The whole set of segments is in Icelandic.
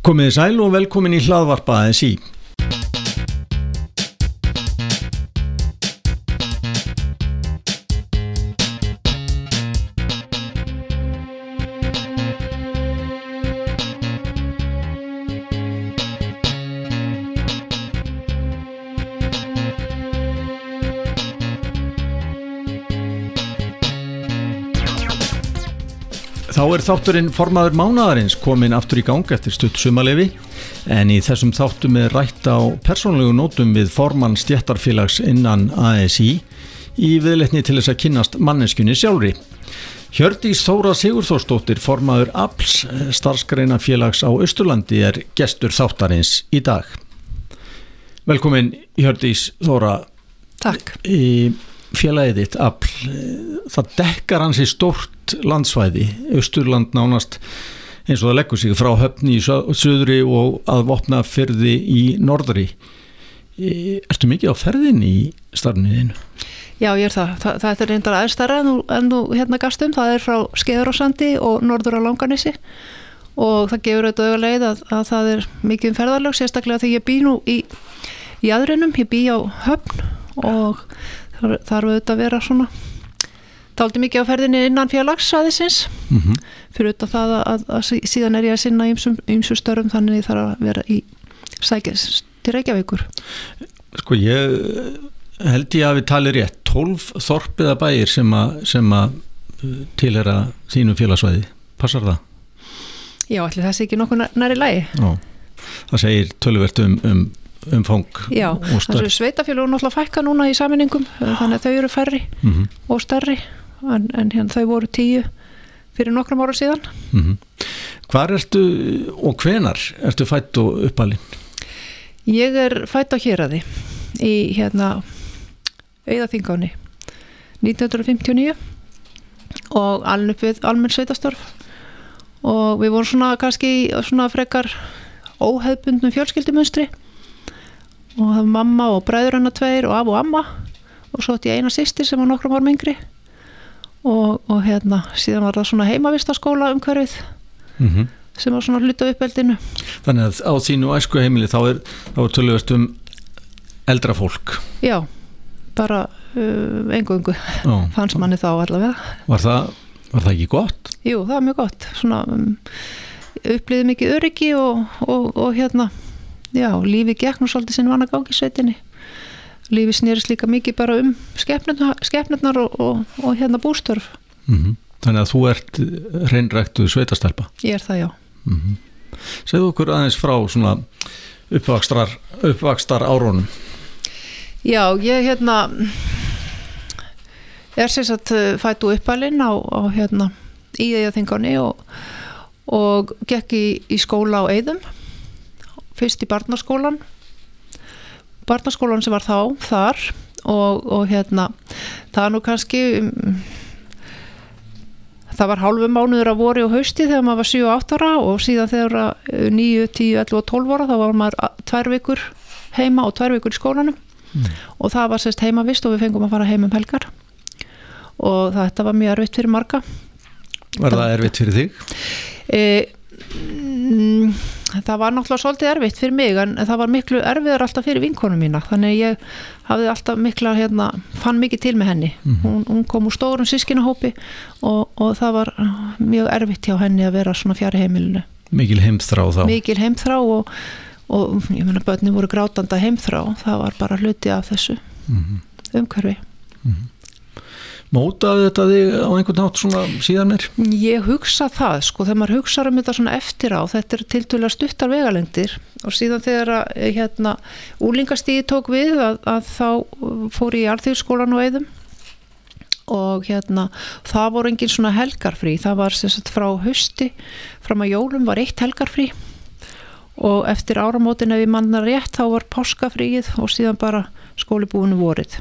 Komið sæl og velkomin í hlaðvarpa ASI. Þá er þátturinn formaður mánadarins komin aftur í gang eftir stutt sumalefi en í þessum þáttum er rætt á persónlegu nótum við formann stjættarfélags innan ASI í viðletni til þess að kynast manneskunni sjálfri. Hjördís Þóra Sigurþórsdóttir formaður APLS starfskreina félags á Östurlandi er gestur þáttarins í dag. Velkomin Hjördís Þóra. Takk. Í félagið þitt APL, það dekkar hansi stórt landsvæði, Östurland nánast eins og það leggur sig frá höfni í söðri og að vopna ferði í norðri. Ertu mikið á ferðin í starfniðinu? Já, ég er það. Þa, það er reyndar aðeins starra en, þú hérna gastum. Það er frá Skeðurársandi og norður á Langanissi og það gefur auðvitað auðvitað að, að það er mikið um ferðarlög, sérstaklega þegar ég bý nú í, í aðrinum, ég bý á höfn og þar, þar auðvitað að vera svona. Taldi mikið á ferðinni innan félagsæðisins mm -hmm. fyrir auðvitað það að, að, síðan er ég að sinna ýmsu störfum þannig ég þarf að vera í sækjast til Reykjavíkur. Sko ég held ég að við talir rétt. 12 þorpiða bæir sem að, að tilhera þínu félagsvæði, passar það? Já, allir það sé ekki nokkuð næri lægi Já, það segir töluvert um, um umfang Já, þessu sveitafélagun náttúrulega fækka núna í saminingum þannig að þau eru færri mm -hmm. og stærri en, en hérna þau voru tíu fyrir nokkrum ára síðan mm -hmm. Hvar ertu og hvenar ertu fætt og uppalinn? Ég er fætt á Hjeraði í hérna Eðaþingáni 1959 og alveg upp við almenn sveitastörf og við vorum svona kannski svona frekar óhefbundnum fjölskyldumunstri og var mamma og bræður hennar tveir og af og amma. Og svo ætti ég eina sýstir sem var nokkrum árum yngri. Og, og hérna síðan var það svona heimavistaskóla umhverfið mm -hmm. sem var svona hluta uppeldinu. Þannig að á þínu æsku heimili þá er, er tölvist um eldra fólk. Já, bara uh, engu-engu fannst manni þá allavega. Var það, var það ekki gott? Jú, það var mjög gott. Svona um, upplýði mikið öryggi og, og, og hérna já, lífi gekk nú svolítið vann að gangi sveitinni. Lífi snýrist líka mikið bara um skefnurnar og, og, og hérna bústörf. Mm -hmm. Þannig að þú ert reynræktuð sveitastelpa? Ég er það, já. Mm -hmm. Segðu okkur aðeins frá svona uppvakstar, uppvakstar árónum. Já, ég hérna er sérsagt fættu uppalinn á, á hérna í Eðaþingáni og, og gekk í, í skóla á Eðum fyrst í barnaskólan barnaskólan sem var þá þar og, og hérna það nú kannski um, það var hálfu mánuður að voru og hausti þegar maður var 7-8 ára og síðan þegar 9, 10, 11 og 12 ára þá var maður tvær vikur heima og tvær vikur í skólanum mm. og það var sérst heimavist og við fengum að fara heim um helgar og þetta var mjög erfitt fyrir marga Var það erfitt fyrir þig? E, mm, það var náttúrulega svolítið erfitt fyrir mig en það var miklu erfiðar alltaf fyrir vinkonum mína þannig ég hafði alltaf mikla hérna, fann mikið til með henni mm -hmm. hún, hún kom úr stórum sískinahópi og, og það var mjög erfitt hjá henni að vera svona fjari heimilinu Mikil heimþrá þá Mikil heimþrá og, og ég menna börni voru grátanda heimþrá það var bara hluti af þessu mm -hmm. umhverfi mm -hmm. Mótaði þetta þig á einhvern nátt svona síðan mér? Ég hugsa það sko, þegar maður hugsa um þetta svona eftir á, þetta er til dæla stuttar vegalengdir og síðan þegar að hérna úlingastíði tók við að, að þá fór ég í alþjóðskólan og eðum og hérna það voru engin svona helgarfrí, það var sem sagt frá hösti, fram að jólum var eitt helgarfrí og eftir áramótin ef ég manna rétt þá var páskafríið og síðan bara skólibúinu vorið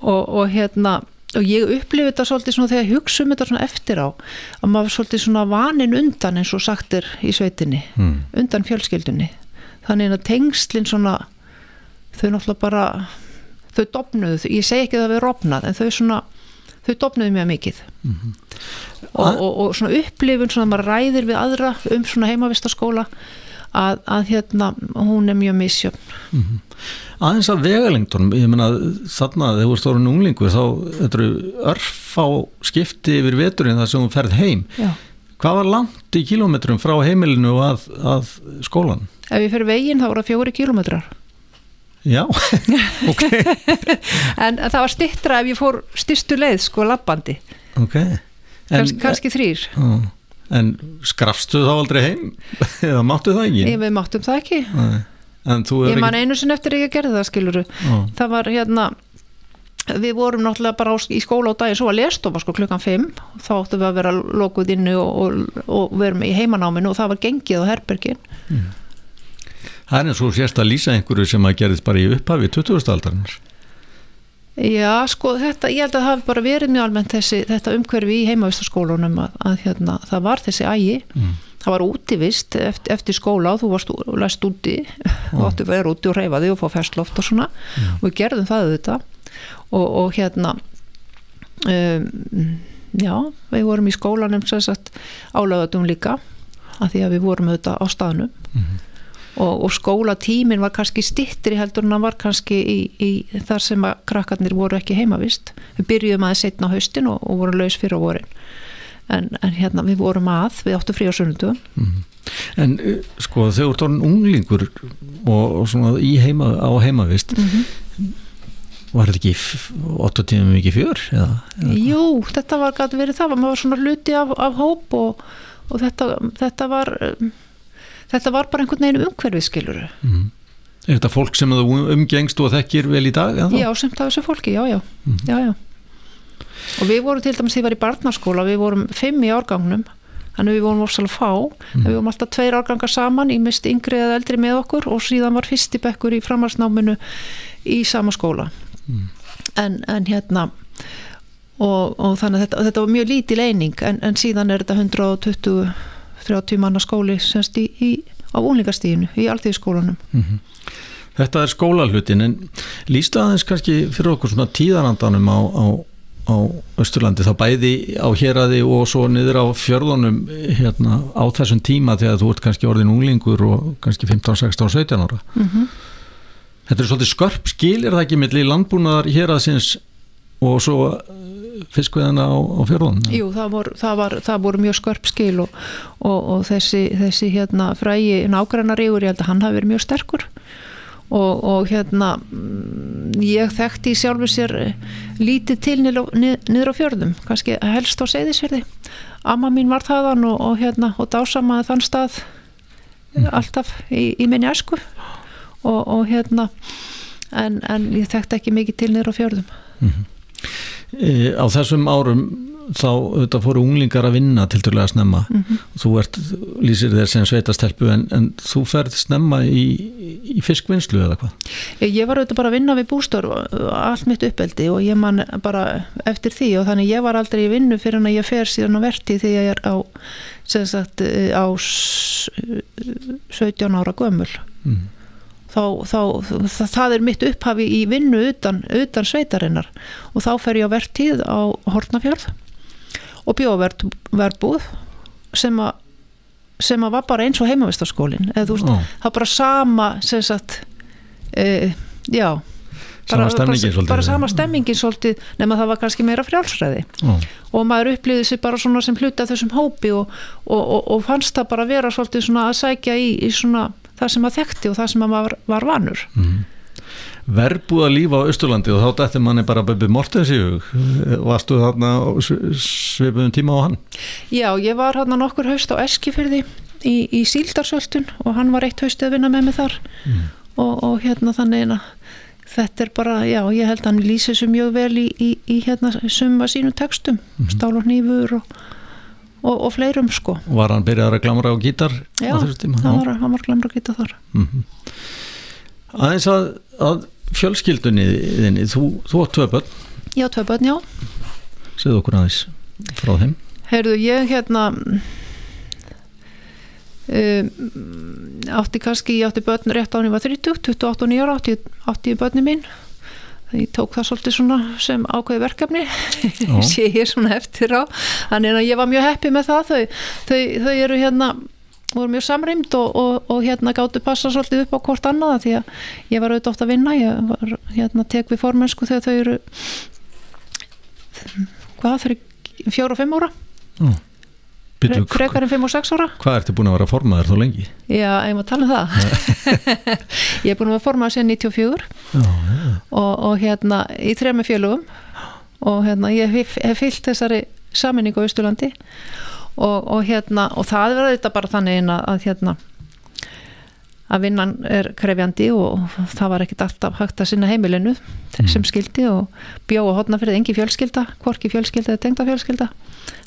og, og hérna og ég upplifi þetta svolítið svona þegar ég hugsa um þetta svona eftir á að maður svolítið svona vanin undan eins og sagtir í sveitinni mm. undan fjölskyldunni þannig að tengslinn svona þau náttúrulega bara þau dopnuðu, ég segi ekki að það við rofnað en þau svona, þau dopnuðu mjög mikið mm -hmm. og, og, og svona upplifun svona að maður ræðir við aðra um svona heimavistaskóla að, að hérna hún er mjög misjöfn Aðeins að vegalengdunum, ég meina þarna þegar þú ert orðin unglingur þá eru örf á skipti yfir veturinn þar sem þú ferð heim. Já. Hvað var langt í kilómetrum frá heimilinu að, að skólan? ef ég fyrir veginn þá voru það fjóri kílómetrar Já, ok, en það var stittra ef ég fór styrstu leið sko lappandi, ok. Kans, kannski þrýr Ó, En skrafstu þá aldrei heim? Eða máttu það ekki? ég, við máttum það ekki ég man einu sinni eftir að ég gerði það skiluru Ó, það var hérna við vorum náttúrulega bara í skóla á daginn svo að lestofa sko klukkan 5 þá áttum við að vera lokuð inni og, og, og verum í heimanáminu og það var gengið á herbergin Það er eins og sérst að lýsa einhverju sem að gerðist bara í upphafi 20. aldarinnar. Já sko þetta, ég held að það hafi bara verið mjög almennt þessi, þetta umhverfi í heimavistaskólunum að, að hérna, það var þessi ægi. Mm. það var útivist eftir, eftir skóla og þú varst læst úti og áttu að vera úti og reyfa þig og fá fersloft og svona. Og við gerðum það auðvitað. Og, og hérna um, já, við vorum í skólanum sem sagt álöðatum líka að því að við vorum auðvitað á staðnum og, og skólatímin var kannski stittri heldur en hann var kannski í, í þar sem að krakkarnir voru ekki heimavist við byrjuðum aðeins setna á haustin og, og vorum laus fyrir á vorin en, en hérna við vorum að, við áttum frí á sunnundum En uh, sko þegar þú orðin unglingur og, og svona í heima, á heimavist var þetta ekki f- 8 tímum ekki fjör? Eða, eða? Jú, þetta var gæti verið það, maður var svona hluti af, af hóp og, og þetta, þetta var um, þetta var bara einhvern veginn umhverfið skilur Mm. Er þetta fólk sem þú umgengst og þekkir vel í dag? Já, semt af þessu fólki, já, já, já, já. Og við vorum til dæmis því var í barnaskóla, við vorum fimm í árgangnum. Þannig við vorum orsalega fá. En við vorum alltaf tveir árgangar saman, í mist yngri eða eldri með okkur og síðan var fyrsti bekkur í framhansnáminu í sama skóla. En, en hérna og, og þannig að þetta, þetta var mjög lítil eining en, en síðan er þetta 120-30 manna skóli semst í, í, á úlingastíðinu í alþýðskólanum Þetta er skólalhutin en lístu aðeins kannski fyrir okkur svona tíðarandanum á, á, á Östurlandi þá bæði á héraði og svo niður á fjörðunum hérna, á þessum tíma þegar þú ert kannski orðin unglingur og kannski 15, 16, 17 ára. Mm Þetta er svolítið skörp skil er það ekki milli landbúnaðar héraðsins og svo fiskveðana á, á fjörðunum Jú, það voru, það, var, það voru mjög skörp skil og, og, og þessi, þessi hérna frægi nágrannarígur, ég held að hann hafi verið mjög sterkur. Og, og hérna mm, ég þekkti í sjálfu sér eh, lítið til niður, á- fjörðum, kannski helst á seyðisverði amma mín var þaðan og, og hérna og dásamaði þann stað eh, alltaf í, í minni æsku. Og, og hérna en, en ég þekkti ekki mikið til niður á fjörðum e, Á þessum árum þá auðvitað fóru unglingar að vinna til dörlega snemma þú ert, lýsir þér sem sveitastelpu en, en þú ferð snemma í, í fiskvinnslu eða hvað? Ég, ég var auðvitað bara að vinna við bústörf allt mitt uppeldi og ég man bara eftir því og þannig ég var aldrei í vinnu fyrir að ég fer síðan á verti því ég er á, sem sagt, eh, á s- 17 ára gömul. Mm. Þá, þá það, það er mitt upphafi í vinnu utan, utan sveitarinnar og þá fer ég á vertíð á Hortnafjörð og bjóverðbúð sem að sem að var bara eins og heimavistarskólin eða þú veist, Ó. það var bara sama sem sagt e, já Sama bara, stemningin bara, svolítið. bara sama stemmingin svolítið nema það var kannski meira frjálsræði Ó. og maður upplýði sig bara svona sem hluta þessum hópi og, og, og, og fannst það bara vera svolítið svona að sækja í, í svona það sem maður þekkti og það sem maður var, var vanur. Verbúða líf á Östurlandi og þá dætti manni bara Böbbi Mortens í hug. Varstu þarna á s- svipuðum tíma á hann? Já, ég var hann nokkur haust á Eskifyrði í, í Síldarsöltun og hann var eitt haust að vinna með mig þar. Og, og hérna þannig að þetta er bara, já, ég held að hann lýsi þessu mjög vel í, í, í hérna summa sínum textum, stál og hnífur og, og, og fleirum sko. Var hann byrjaður að glamra á gítar Já, á þessu tíma hann var, hann var glemur að geta þar. Mhm. aðeins að, að fjölskyldunni þinni, þú, þú átt tvö börn. Já, tvö börn, já. Segðu okkur aðeins frá þeim. Heyrðu, ég hérna um, átti kannski, ég átti börn rétt á hann ég var 30, 28 og 9 ára átti, átti börni mín ég tók það svolítið svona sem ákveði verkefni. Sé ég svona eftir á. Þannig að ég var mjög heppi með það. Þau, þau, þau eru hérna voru mjög samrýmd og, og, og hérna gáttu passa svolítið upp á hvort annaða því að ég var auðvitað oft að vinna. Ég var hérna tek við formensku þegar þau eru hvað þau eru fjóra og fimm ára? Já. Frekar en fimm og sex ára. Hvað ertu búin að vera formaður þá lengi? já, ég má tala um það. Ég er búin að vera formað síðan 94 Já, já. og, og hérna í þrejum félögum. Og hérna ég hef, hef fyllt þessari saminningu á Ístulandi og, og hérna og það verður þetta bara þannig að hérna að vinnan er krefjandi og það var ekkit alltaf hægt að sinna heimilinu sem skildi og bjóða hodna fyrir engi fjölskylda, hvorki fjölskylda eða tengda fjölskylda.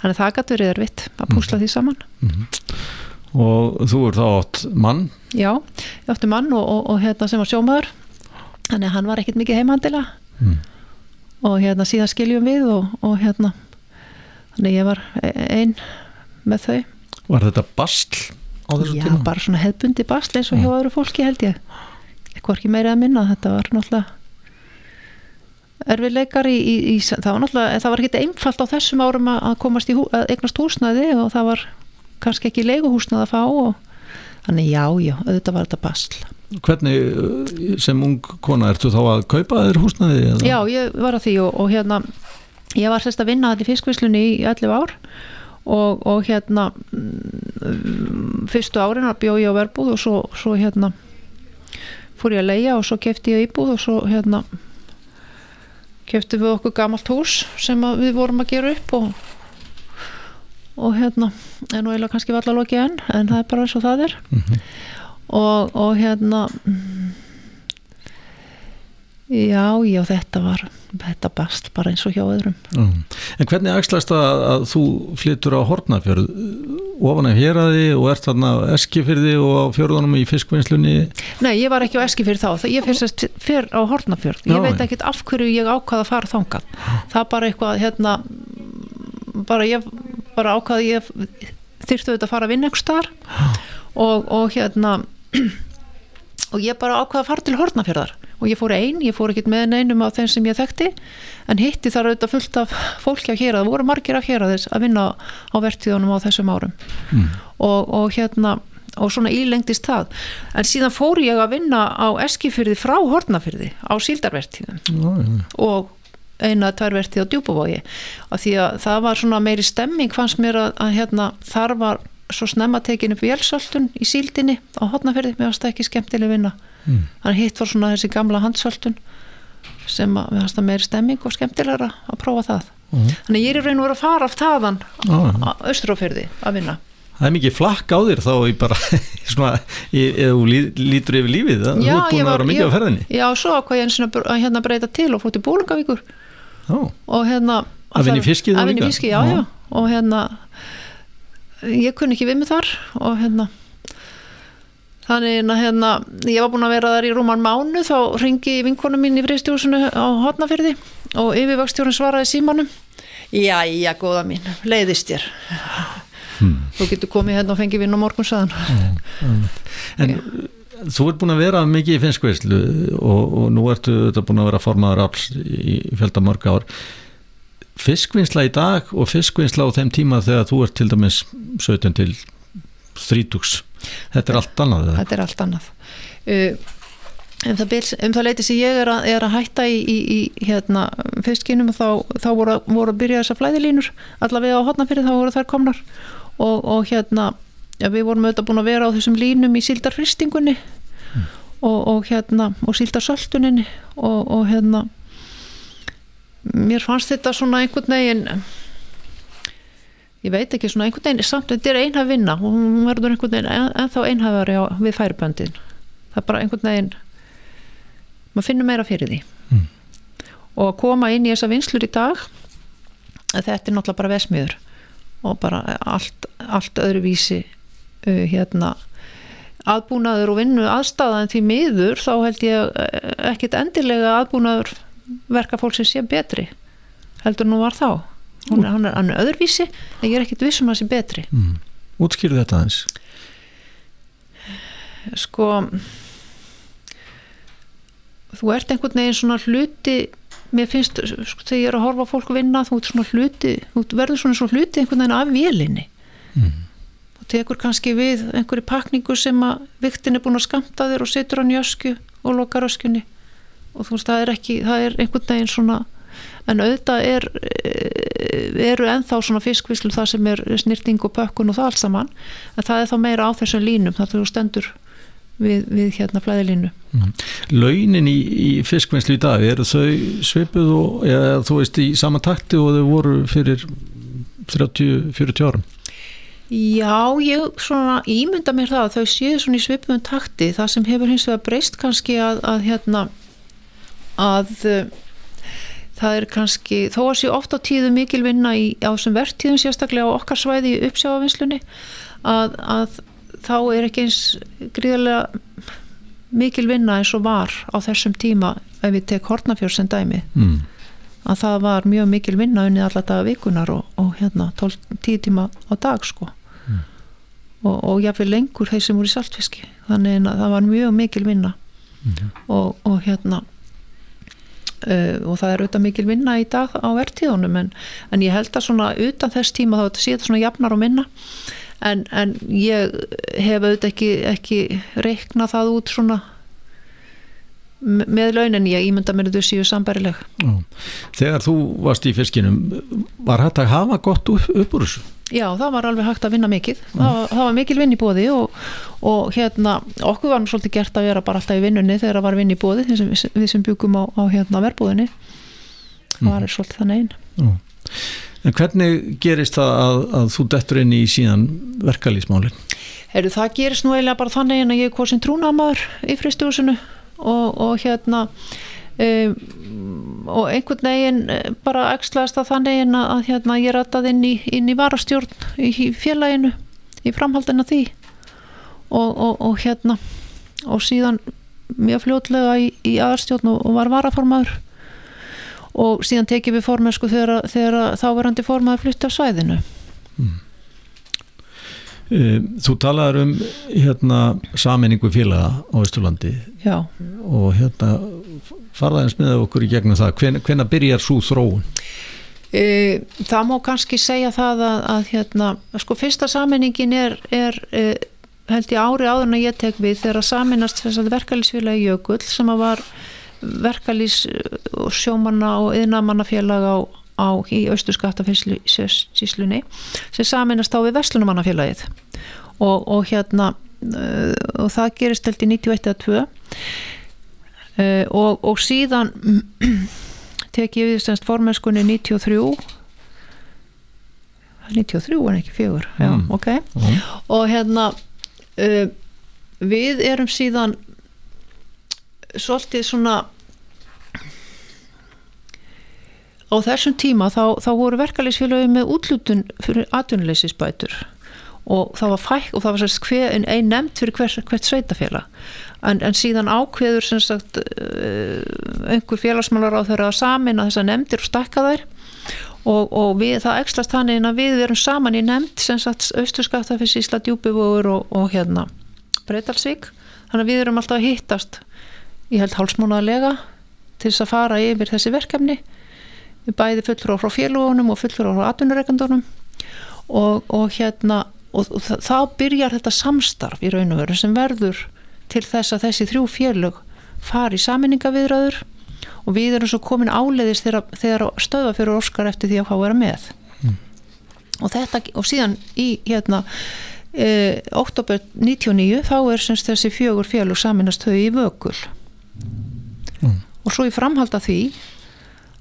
Þannig að það gæti verið erfitt að púsla því saman. Og þú er þá átt mann? Já, ég átti mann og, og, og hérna sem var sjómaður. Þannig að hann var ekkit mikið heimandilega Mm. og hérna síðan skiljum við og, og hérna þannig ég var einn með þau. Var þetta bastl á þessu já, tíma? bara svona hefbundi basl eins og hjá öðru fólki held ég eitthvað ekki meira að minna þetta var náttúrulega erfiðleikar í, í, í það var náttúrulega, það var ekki einfalt á þessum árum að komast í hú, að eignast húsnæði og það var kannski ekki leiguhúsnæði að fá og þannig já, já, auðvitað var þetta basl Hvernig sem ung kona ertu þá að kaupa þér húsnaði? Eða? Já, ég var að því og, og hérna ég var sérst að vinna í fiskvislunni í 11 ár og, og hérna mm, fyrstu árin að bjó ég á verbúð og svo, svo hérna fór ég að leia og svo kefti ég íbúð og svo hérna kefti við okkur gamalt hús sem við vorum að gera upp og og hérna, en nú eiginlega kannski var allar lokið enn, en það er bara eins og það er Mhm. og, og hérna mm, já, já, þetta var þetta bast bara eins og hjá öðrum. Já. En hvernig axlast það að þú flyttur á Hortnafjörð ofan af héraði og ert þarna á Eskifyrði og á fjörðunum í fiskvinnslunni? Nei, ég var ekki á eski fyrir þá, ég fyrir, sérst, fyrir á Hortnafjörð, ég Já, veit ekkit af hverju ég ákvaða að fara þangað. Það bara eitthvað, hérna bara ég bara ákvaða ég þyrftu auðvitað að fara að vinna einhvers staðar. Og, og hérna og ég bara ákvaða að fara til Hortnafjörðar og ég fór ein, ég fór ekkit með neinum af þeim sem ég þekkti en hitti þar auðvitað fullt af fólki af hér það voru margir af hér að vinna á vertíðunum á þessum árum mm. og, og hérna og svona ílengdist það en síðan fór ég að vinna á Eskifyrði frá Hortnafyrði á síldarvertíðum Já, já. og eina eða tvær vertíð á djúbavogi og því að það var svona meiri stemming fannst mér að, að hérna þar var svo snemma tekin upp vélsöltun í síldinni á Hortnafyrði, mér fannst það ekki skemmtileg vinna Mm. þannig hitt var svona þessi gamla handsöltun sem að mér fannst það meiri stemming og skemmtilegra að prófa það Mhm. þannig ég er raun og verið að fara af þaðan já. á Östrófyrði að vinna Það er mikið flakk á þér þá í bara svona, í- eða þú lí- lítur yfir lífið það, ert búin ég að var- vera mikið ég- á ferðinni Já, svo ákvað ég að hérna breyta til og fótt í Bólingavíkur Já, og hérna Að vinna í fiski þá að vinna líka? í fiski, já, Já. já og hérna ég kunni ekki við mig þar og hérna þannig að hérna ég var búin að vera þar í rúman mánu þá ringi vinkonu mín í friðstjóðsunu á hotnafyrði og yfirvakstjórun svaraði símanum. Jæja, góða mín, leiðist þér. Þú getur komið hérna og fengið vinn á morgun saðan en þú ert búin að vera mikið í fiskveislu og, og nú ertu búin að vera formaður afls í fjölda mörg ár fiskvinnsla í dag og fiskvinnsla á þeim tíma þegar þú ert til dæmis 17 til 30 þetta er allt annað þetta er allt annað. Uh, um það, bil, um það leiti sem ég er að, er að hætta í, í, í hérna, fiskinum þá, þá voru, voru að byrja þessar flæðilínur. Allavega á hotnafyrir þá voru þær komnar. Og, og hérna ja, við vorum auðvitað búin að vera á þessum línum í síldarfristingunni og, og hérna og síldarsöltuninni og, og hérna mér fannst þetta svona einhvern veginn ég veit ekki svona einhvern veginn samt þetta er einhaf vinna og hún verður einhvern veginn en, ennþá einhafari á, við færiböndin það er bara einhvern veginn maður finnur meira fyrir því Mm. og að koma inn í þessa vinslur í dag þetta er náttúrulega bara vesmiður og bara allt, allt öðruvísi uh, hérna aðbúnaður og vinnu aðstæðan því miður þá held ég eh, ekkit endilega aðbúnaður verka fólksins sé betri heldur nú var þá. Hún er, hann er, öðruvísi en ég er ekkit vissum að það sé betri. Mm. útskýrðu þetta aðeins. Sko þú ert einhvern veginn svona hluti mér finnst, sko, þegar ég er að horfa fólk vinna þú ert svona hluti, þú verður svona svona hluti einhvern veginn af vélinni. Mm. þú tekur kannski við einhverju pakningu sem að viktin er búin að skamta þér og setur hann í ösku og lokar öskunni og þú veist það er ekki, það er einhvern veginn svona en auðvitað er eru ennþá svona fiskvíslu það sem er snirting og pökkun og það allt saman en það er þá meira á þessum línum þar þú stendur við, við hérna flæðilínu. Launin í, í fiskvinnslu í dag eru þau svipuð og eða, þú veist í sama takti og þau voru fyrir 30-40 árum? Já, ég svona ímynda mér það að þau séu svona í svipuðum takti. Það sem hefur hins vegar breyst kannski að, að hérna að það er kannski, þó að sé ofta á tíðu mikil vinna í, á þessum verktíðum sérstaklega á okkar svæði í uppsjáavinnslunni að, að þá er ekki eins gríðarlega mikil vinna eins og var á þessum tíma ef við tek Hortnafjörð sem dæmi mm. að það var mjög mikil vinna unni alla daga vikunar og, og hérna 10 tíma á dag sko mm. og, og jáfnveg lengur þeir sem voru í saltfiski þannig að það var mjög mikil vinna mm. og, og hérna Uh, og það er auðvitað mikil vinna í dag á verðtíðunum en, en ég held að svona utan þess tíma þá sé þetta svona jafnar og minna. En, en ég hef auðvitað ekki, ekki reikna það út svona með launin ég ímynda mér að þau séu sambærileg. Þegar þú varst í fiskinum var hægt að hafa gott upp, upp úr þessu? Já, það var alveg hægt að vinna mikið það var, það var mikil vinn í bóði og, og hérna, okkur var svolítið gert að vera bara alltaf í vinnunni þegar það var vinn í bóði við sem, við sem byggum á, á hérna, verbúðinni það var mm. svolítið þannig einn En hvernig gerist það að, að þú dettur inn í síðan verkalýsmálinn? Heru, það gerist nú eiginlega bara þannig en að ég er hvorsin trúnamaður í fristjóðsunu og, og hérna um, og einhvern veginn eh, bara ekslaðist að þannig að, að hérna, ég rættaði inn í, inn í varastjórn í, í félaginu í framhaldina því. Og, og, og hérna og síðan mjög fljótlega í, í aðarstjórn og, og var varaformaður. Og síðan tekið við formensku þegar, þegar þáverandi formaður flytti á svæðinu. Mm. Þú talaður um hérna saminningu félaga á Ístulandi og hérna farðaðins með okkur í gegnum það. Hven, hvenna byrjar svo þróun? E, það má kannski segja það að, að hérna, sko fyrsta saminningin er, er e, held ég ári áður en að ég tek við þegar að saminast verkalýsfélagi Jökull sem að var verkalýs og sjómanna og yðnamannafélag á, á í austu skattafíslunni sem saminast á við Vestlunumannafélagið og, og hérna e, og það gerist held í 91-2 uh, og, og síðan tek ég við semst formenskunni 93 93 en ekki fjögur? Já, mm. ok. Mm. og hérna uh, við erum síðan svolítið svona á þessum tíma þá, þá voru verkefælisfélagi með útlutun fyrir atvinnuleysisbætur og það var fæk og það var sérst ein, ein nefnd fyrir hver, hvert sveitafélag en, en síðan ákveður sagt eh, einhver félagsmálar á þeirra samin að þessa nefndir og stakka þær. Og, og við, það ekslast þannig að við verum saman í nefnd sem sagt Östurskaftafis, Ísla Djúbivóður og, og hérna Breitalsvík þannig að við erum alltaf að hittast ég held hálsmónaðlega til þess að fara yfir þessi verkefni við bæði fullur á frá félagunum og fullur á frá atvinnureikandunum og, og hérna og þá byrjar þetta samstarf í raun og veru sem verður til þess að þessi þrjú félög fari í saminningaviðröður og við erum svo komin áleiðis þegar, þegar stöða fyrir Óskar eftir því að hvað vera með mm. og þetta og síðan í hérna e, oktober 99 þá er semst þessi fjögur félög saminast þau í vökul mm. og svo í framhald af því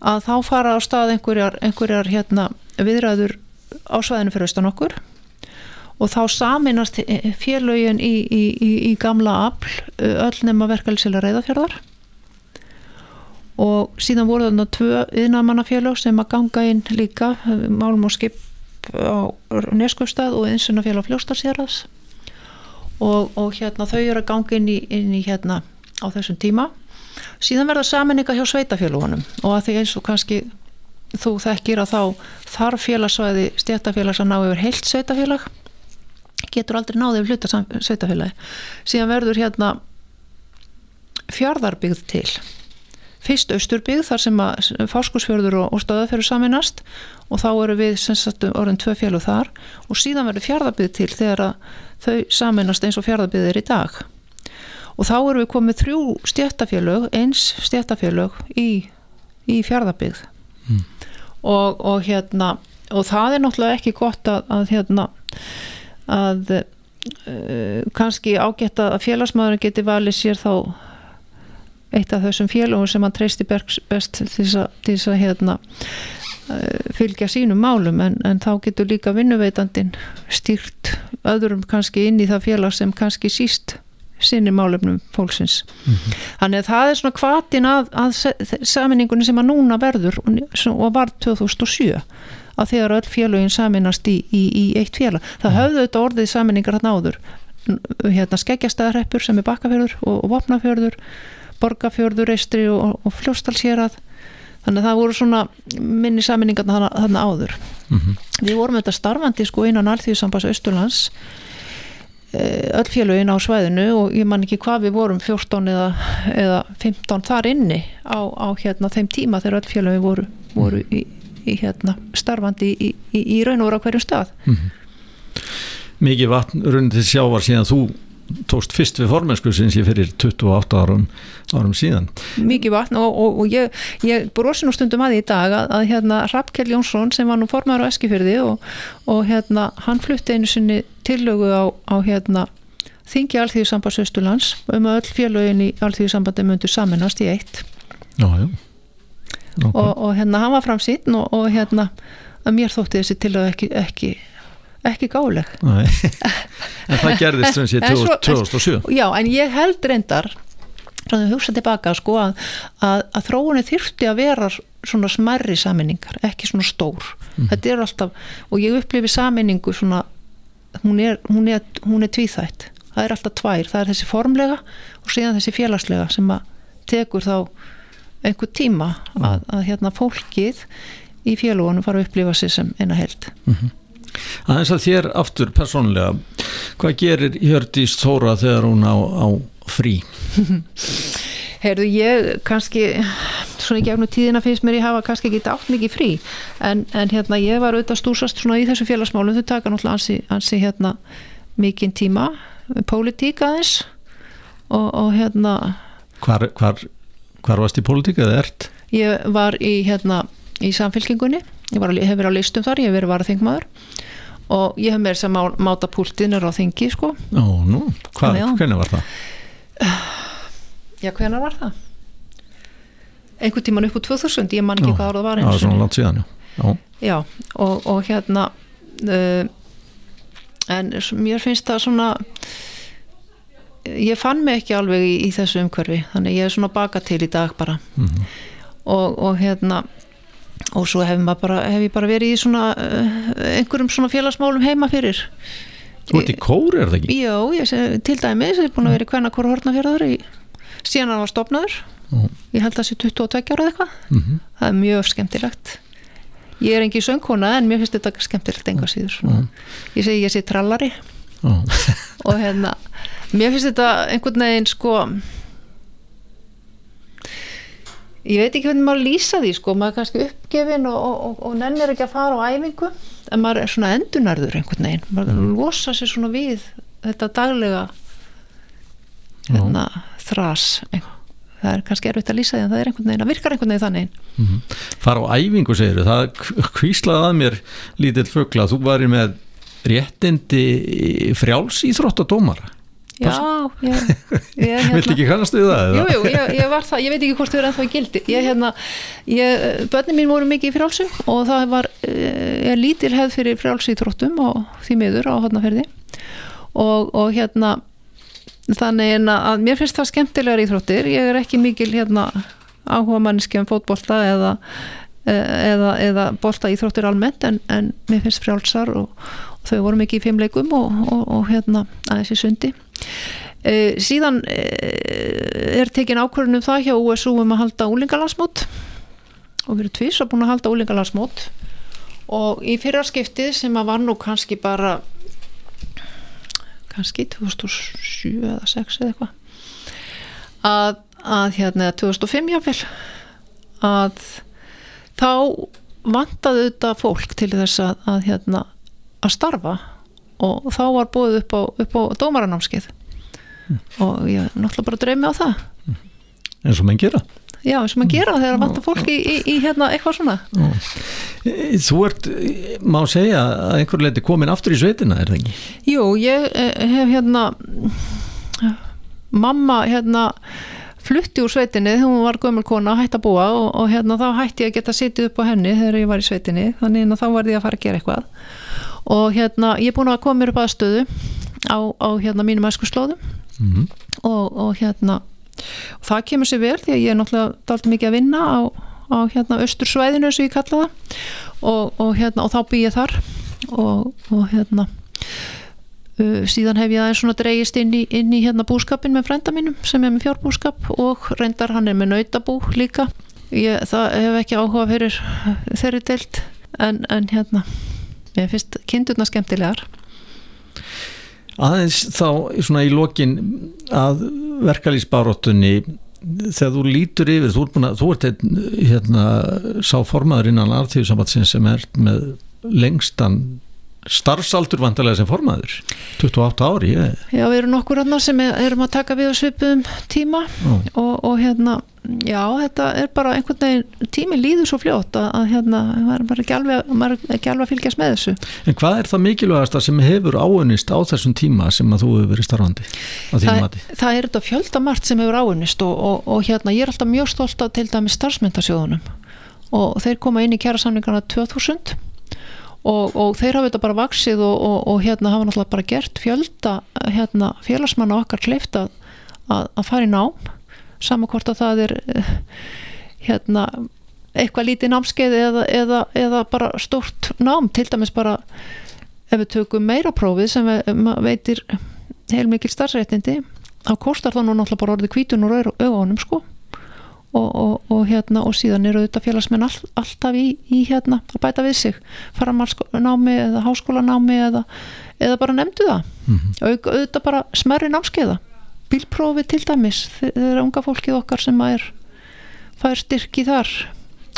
að þá fara á stað einhverjar, einhverjar hérna, viðræður á svæðinu fyrir austan okkur. Og þá saminast félögin í, í, í, í gamla afl öll nema verkefælsila reyðafjörðar og síðan voru þarna tvö yðnamannafélög sem að ganga inn líka málum og skip á Neskustad og einsunafélag fljóstarsjæras og, og hérna þau eru að ganga inn í, inn hérna á þessum tíma síðan verða saminninga hjá sveitafélagunum og að því eins og kannski þú þekkir að þá þarf félagsvæði stjættafélags að ná yfir heilt sveitafélag getur aldrei náðið við hluta sveitafélagi síðan verður hérna fjárðarbyggð til. Fyrst Östurbygg þar sem að Fáskursfjörður og, og Stöðafjörður saminast og þá eru við sagt, orðin tvö fjölu þar. Og síðan verður fjárðabygg til þegar að þau saminast eins og fjárðabygg er í dag og þá eru við komið þrjú stjættafjölög, eins stjættafjölög í, í fjárðabygg mm. og, og hérna og það er náttúrulega ekki gott að, að hérna að uh, kannski ágætt að félagsmaðurinn geti valið sér þá eitt af þessum félagum sem hann treysti best til þess að hérna, uh, fylgja sínum málum en, en þá getur líka vinnuveitandin stýrt öðrum kannski inn í það félag sem kannski síst sinni málefnum fólksins mm -hmm. þannig að það er svona kvatin að, að saminningunni sem að núna verður og var 2007 að þegar öll félagin saminast í, í, í eitt félag það mm -hmm. höfðu þetta orðið saminningar hann áður hérna skeggjastæðarreppur sem er bakkafjörður og, og vopnafjörður borgafjörður, eistri og, og fljóstalsérað þannig að það voru svona minni saminningar þarna áður mm -hmm. við vorum þetta starfandi sko innan Alþjóðsambas Östurlands öll félagin á svæðinu og ég man ekki hvað við vorum 14 eða, eða 15 þar inni á, á hérna þeim tíma þegar öll félagin voru, voru í, í hérna starfandi í, í, í raun og voru á hverju stað mm -hmm. Mikið vatn rundið sjávar síðan þú tókst fyrst við formensku sinns ég fyrir 28 árum, árum síðan Mikið vatn og, og, og ég, ég brosi nú stundum að því í dag að, að hérna Rappkjell Jónsson sem var nú formar á Eskifjörði og, og hérna hann flutti einu sinni tillögu á, á hérna þingi Alþýðisamband Söstulands um að öll félögin í Alþýðisambandi myndu saminast í eitt já, já. Okay. og hérna hann var framsýn og hérna að mér þótti þessi tillögu ekki, ekki ekki gáleg. En það gerðist sem sé 2007 já en ég held reyndar að hugsa tilbaka sko að, að, að þróunni þyrfti að vera svona smerri saminningar, ekki svona stór. Mm. þetta er alltaf, og ég upplifi saminningu svona hún er, hún er, hún er tvíþætt. Það er alltaf tvær, það er þessi formlega og síðan þessi félagslega sem að tekur þá einhver tíma að, að hérna fólkið í félagunum fara að upplifa sér sem eina held mm -hmm aðeins að þér aftur persónlega hvað gerir Hjördís Þóra þegar hún á, á frí? Heyrðu ég kannski svona í gegnum tíðina finnst mér ég hafa kannski ekki átt mikið frí. En, en hérna ég var auðvitað stúsast svona í þessu félagsmálum. Þau taka náttúrulega ansi, ansi hérna mikinn tíma. Pólitík aðeins. Og, og hérna Hvar, hvar, hvar varst í pólitík eða ert? Ég var í hérna í samfélkingunni ég var, hef verið á listum þar, ég hef verið varaþingmaður. Og ég hef með þess að máta púltinur á þingi sko. Ó, nú, hvað, hvernig var það? Já, hvernig var það? Einhvern tíman upp á 2000, ég man ekki já, hvað árað var Já, svona langt síðan, já. Já, og, og hérna uh, en mér finnst það svona ég fann mig ekki alveg í, í þessu umhverfi þannig ég er svona baka til í dag bara. Mm -hmm. og, og hérna og svo hef, bara, hef ég bara verið í svona uh, einhverjum svona félagsmálum heima fyrir Þú ert í kóri, er það ekki? Já, ég til dæmis, ég er búin að vera í hverna kóru hortnafjörður síðan hann var stopnaður uh. ég held að það sé 22 ára eða eitthvað uh mhm. -huh. það er mjög skemmtilegt ég er engi söngkona en mér finnst þetta skemmtilegt enga síður -huh. ég segi ég sé trallari og hérna mér finnst þetta einhvern veginn sko ég veit ekki hvernig maður lýsa því sko, maður er kannski uppgefin og, og, og nennir ekki að fara á æfingu en maður er svona endunarður einhvern veginn, maður mm. losa sér svona við þetta daglega hérna, þrás það er kannski erfitt að lýsa því en það er einhvern veginn, það virkar einhvern veginn þannig. Mm -hmm. fara á æfingu segir það kvíslaði að mér lítill fögla, þú varir með réttindi frjáls íþróttadómara Já, ég hérna, Vilt ekki kannast við það? Jú, jú, ég, ég var það, ég veit ekki hvort þau eru ennþá í gildi. Ég, hérna, ég, börnin mín voru mikið í frjálsum og það var ég er lítil hefð fyrir frjálsýþróttum og því miður á hodnaferði og, og hérna þannig að mér finnst það skemmtilegar íþróttir, ég er ekki mikil hérna áhuga manneski um fótbolta eða, eða, eða bolta íþróttir almennt en, en mér finnst frjálsar og, og þau voru mikið í fimmleikum og, og hérna aðeins í sundi Uh, síðan uh, er tekin ákvörðunum það hjá USU um að halda úlingalansmót og við erum tvís að búin að halda úlingalansmót og í fyrra skiptið sem að var nú kannski bara kannski 2007 eða 2006 eða eitthvað að, að hérna 2005 jáfnvel að þá vantaði þetta fólk til þess að, að hérna að starfa og þá var búið upp á, upp á dómaranámskeið. Og ég náttúrulega bara dreymi á það. Eins og menn gera. Já eins og maður gera þegar það vantar fólk í, í, í hérna eitthvað svona. Þú ert, má segja að einhver leiti komin aftur í sveitina, er það ekki? Jú, ég eh, hef hérna mamma hérna flutti úr sveitinni þegar hún var gömul kona að hætta að búa og, og hérna þá hætti ég að geta sitið upp á henni þegar ég var í sveitinni. Þannig að þá var ég að fara að gera eitthvað og hérna ég er búin að koma mér upp að stöðu á, á hérna mínum æskuslóðum. Mm -hmm. og, og hérna og það kemur sér vel því að ég er náttúrulega dalt mikið að vinna á, á hérna austursvæðinu eins og ég kalla það. Og, og hérna og þá bý ég þar. Og, og hérna uh, síðan hef ég aðeins svona dreigist inn í, inn í hérna búskapin með frænda mínum sem er með fjárbúskap og reyndar hann er með nautabú líka. Ég, það hef ekki áhuga fyrir þeirri deilt en, en hérna ég finnst kindurna skemmtilegar. Aðeins þá svona í lokin að verkalýsbaróttunni þegar þú lítur yfir, þú búin að, þú ert hérna, sá formaður innan artíðusambatsin sem er með lengstan starfsaldur vantarlega sem formaður 28 ári ég. Já, við erum nokkur annar sem er, erum að taka við á svipum tíma og, og hérna já, þetta er bara einhvern veginn tími líður svo fljótt að, að hérna, maður er ekki alveg, að fylgjast með þessu. En hvað er það mikilvægasta sem hefur áunist á þessum tíma sem að þú hefur verið starfandi Það, það er þetta fjöldamart sem hefur áunnist og, og, og hérna ég er alltaf mjög stolt af til dæmis starfsmyndasjóðunum og þeir koma inn í kjærasamlingarna 2000 og, og þeir hafa þetta bara vaksið og, og, og hérna hafa náttúrulega bara gert fjölda hérna, félagsmanna okkar kleift að, að, að fara í nám. Sama hvort að það er eh, hérna eitthvað lítið námskeið eða, eða, eða bara stórt nám. Til dæmis bara ef við tökum meira prófið sem veitir heilmikil starfsréttindi þá kostar það nú náttúrulega bara orðið kvítun úr augunum sko og, og, og hérna og síðan eru þetta félagsmenn all, alltaf í, í hérna að bæta við sig. Faramarsknámi eða háskólanámi eða, eða bara nefndu það. Mm -hmm. og auðvitað bara smerri námskeiða. Bílprófi til dæmis eru unga fólkið okkar sem er fær styrki þar.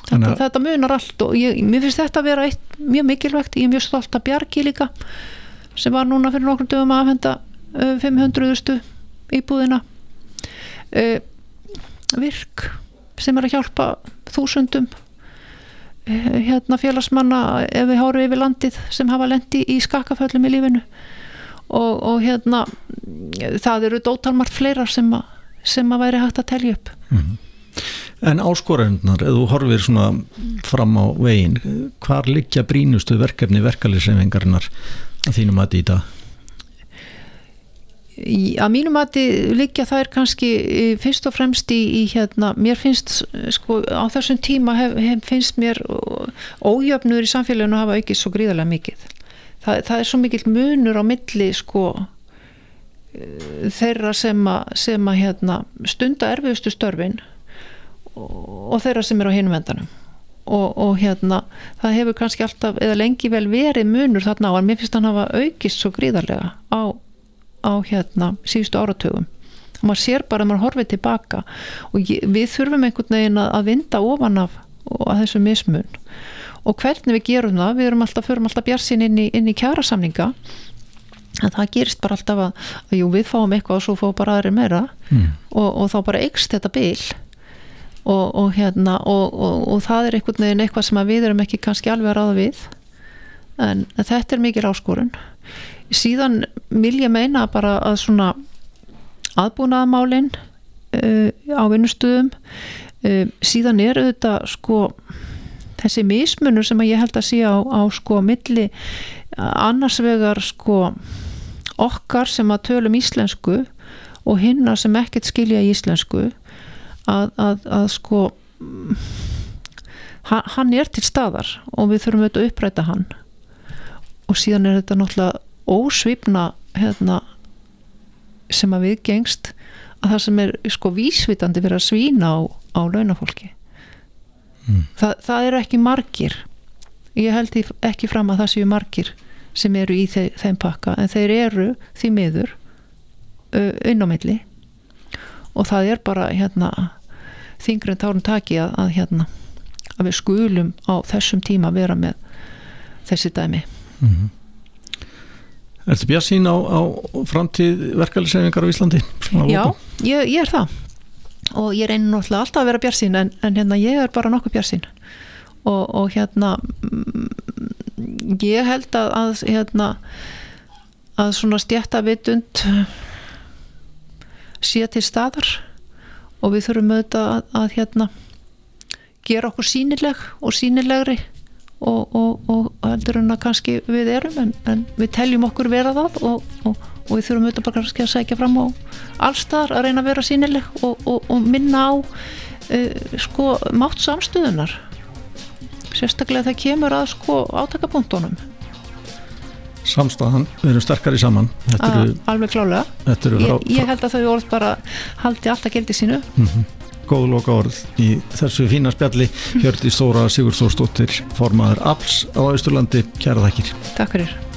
Þetta, að- þetta munar allt og ég, mér finnst þetta að vera eitt mjög mikilvægt. Ég er mjög stolt að Bjarki líka sem var núna fyrir nokkrum dögum að afhenda uh, 500.000 íbúðina. Uh, virk sem er að hjálpa þúsundum uh, hérna félagsmanna ef við hárum yfir landið sem hafa lendi í skakkaföllum í lífinu. Og, og hérna það eru dótalmart fleira sem að, sem að væri hægt að telja upp. En áskorendunar, ef þú horfir svona fram á veginn, hvar liggja brínustu verkefni verkalýsreifingarinnar að þínum dag? Í- að mínu mati liggja þær kannski eh, fyrst og fremst í, í hérna, mér finnst eh, sko á þessum tíma hef, hef, finnst mér ójöfnur í samfélaginu hafa aukist svo gríðarlega mikið. Það, það er svo mikill munur á milli sko eh, þeirra sem að, sem að hérna, stunda erfiðustu störfin og, og þeirra sem er á hinum endanum. Og, og hérna það hefur kannski alltaf eða lengi vel verið munur þarna á en mér finnst hann hafa aukist svo gríðarlega á á hérna síðustu áratugum. Og maður sér bara að maður horfið tilbaka. Og ég, við þurfum einhvern veginn að, vinda ofan af þessu mismun. Og hvernig við gerum það, við erum alltaf, förum alltaf bjarsin inn í, í kjærasamninga en það gerist bara alltaf að, að jú, við fáum eitthvað og svo fá bara aðrir meira. Mm. og, og þá bara eikst þetta bil. Og, og hérna og, og, og það er einhvern veginn eitthvað sem við erum ekki kannski alveg að ráða við. En, en þetta er mikil áskorun síðan vil ég meina bara að svona aðbúnaðamálin uh, á vinnustuðum uh, síðan er auðvitað sko þessi mismunur sem ég held að sé á, á sko milli annars vegar sko okkar sem að tölum íslensku og hinna sem ekkert skilja íslensku að, að, að sko hann er til staðar og við þurfum auðvitað að uppræta hann. Og síðan er þetta náttúrulega ósvipna hérna, sem að við gengst að það sem er sko vísvitandi fyrir að svína á, á launafólki Mm. Þa, það eru ekki margir ég held ekki fram að það séu margir sem eru í þe þeim pakka en þeir eru því miður uh, milli og það er bara hérna þingri en tárum taki að, að hérna að við skulum á þessum tíma vera með þessi dæmi mm -hmm. Ertu bjart sín á, á framtíð verkefælisefingar á Íslandi? Já, ég, ég er það. Og ég reynir náttúrulega alltaf að vera bjart sín en, en hérna ég er bara nokkuð bjart sín og, og hérna mm, ég held að, að hérna að svona stjættavitund sé til staðar. Og við þurfum auðvitað að, að hérna gera okkur sínileg og sínilegri og, og, og heldur en að kannski við erum en, en við teljum okkur vera það og, og við þurfum auðvitað bara kannski að segja fram á allstar að reyna að vera sínileg og minna á uh, sko mátt samstöðunar. Sérstaklega það kemur að sko átakapunktunum Samstæðan, við erum sterkari saman. Eru, Alveg klálega ég, ég held að þau orð bara haldi alltaf geldi sínu. Mm -hmm góð loka orð í þessu fína spjalli. Hjördi Stóra Sigurþórsdóttir formaður APS á Ísturlandi, kæra þakkir. Takk fyrir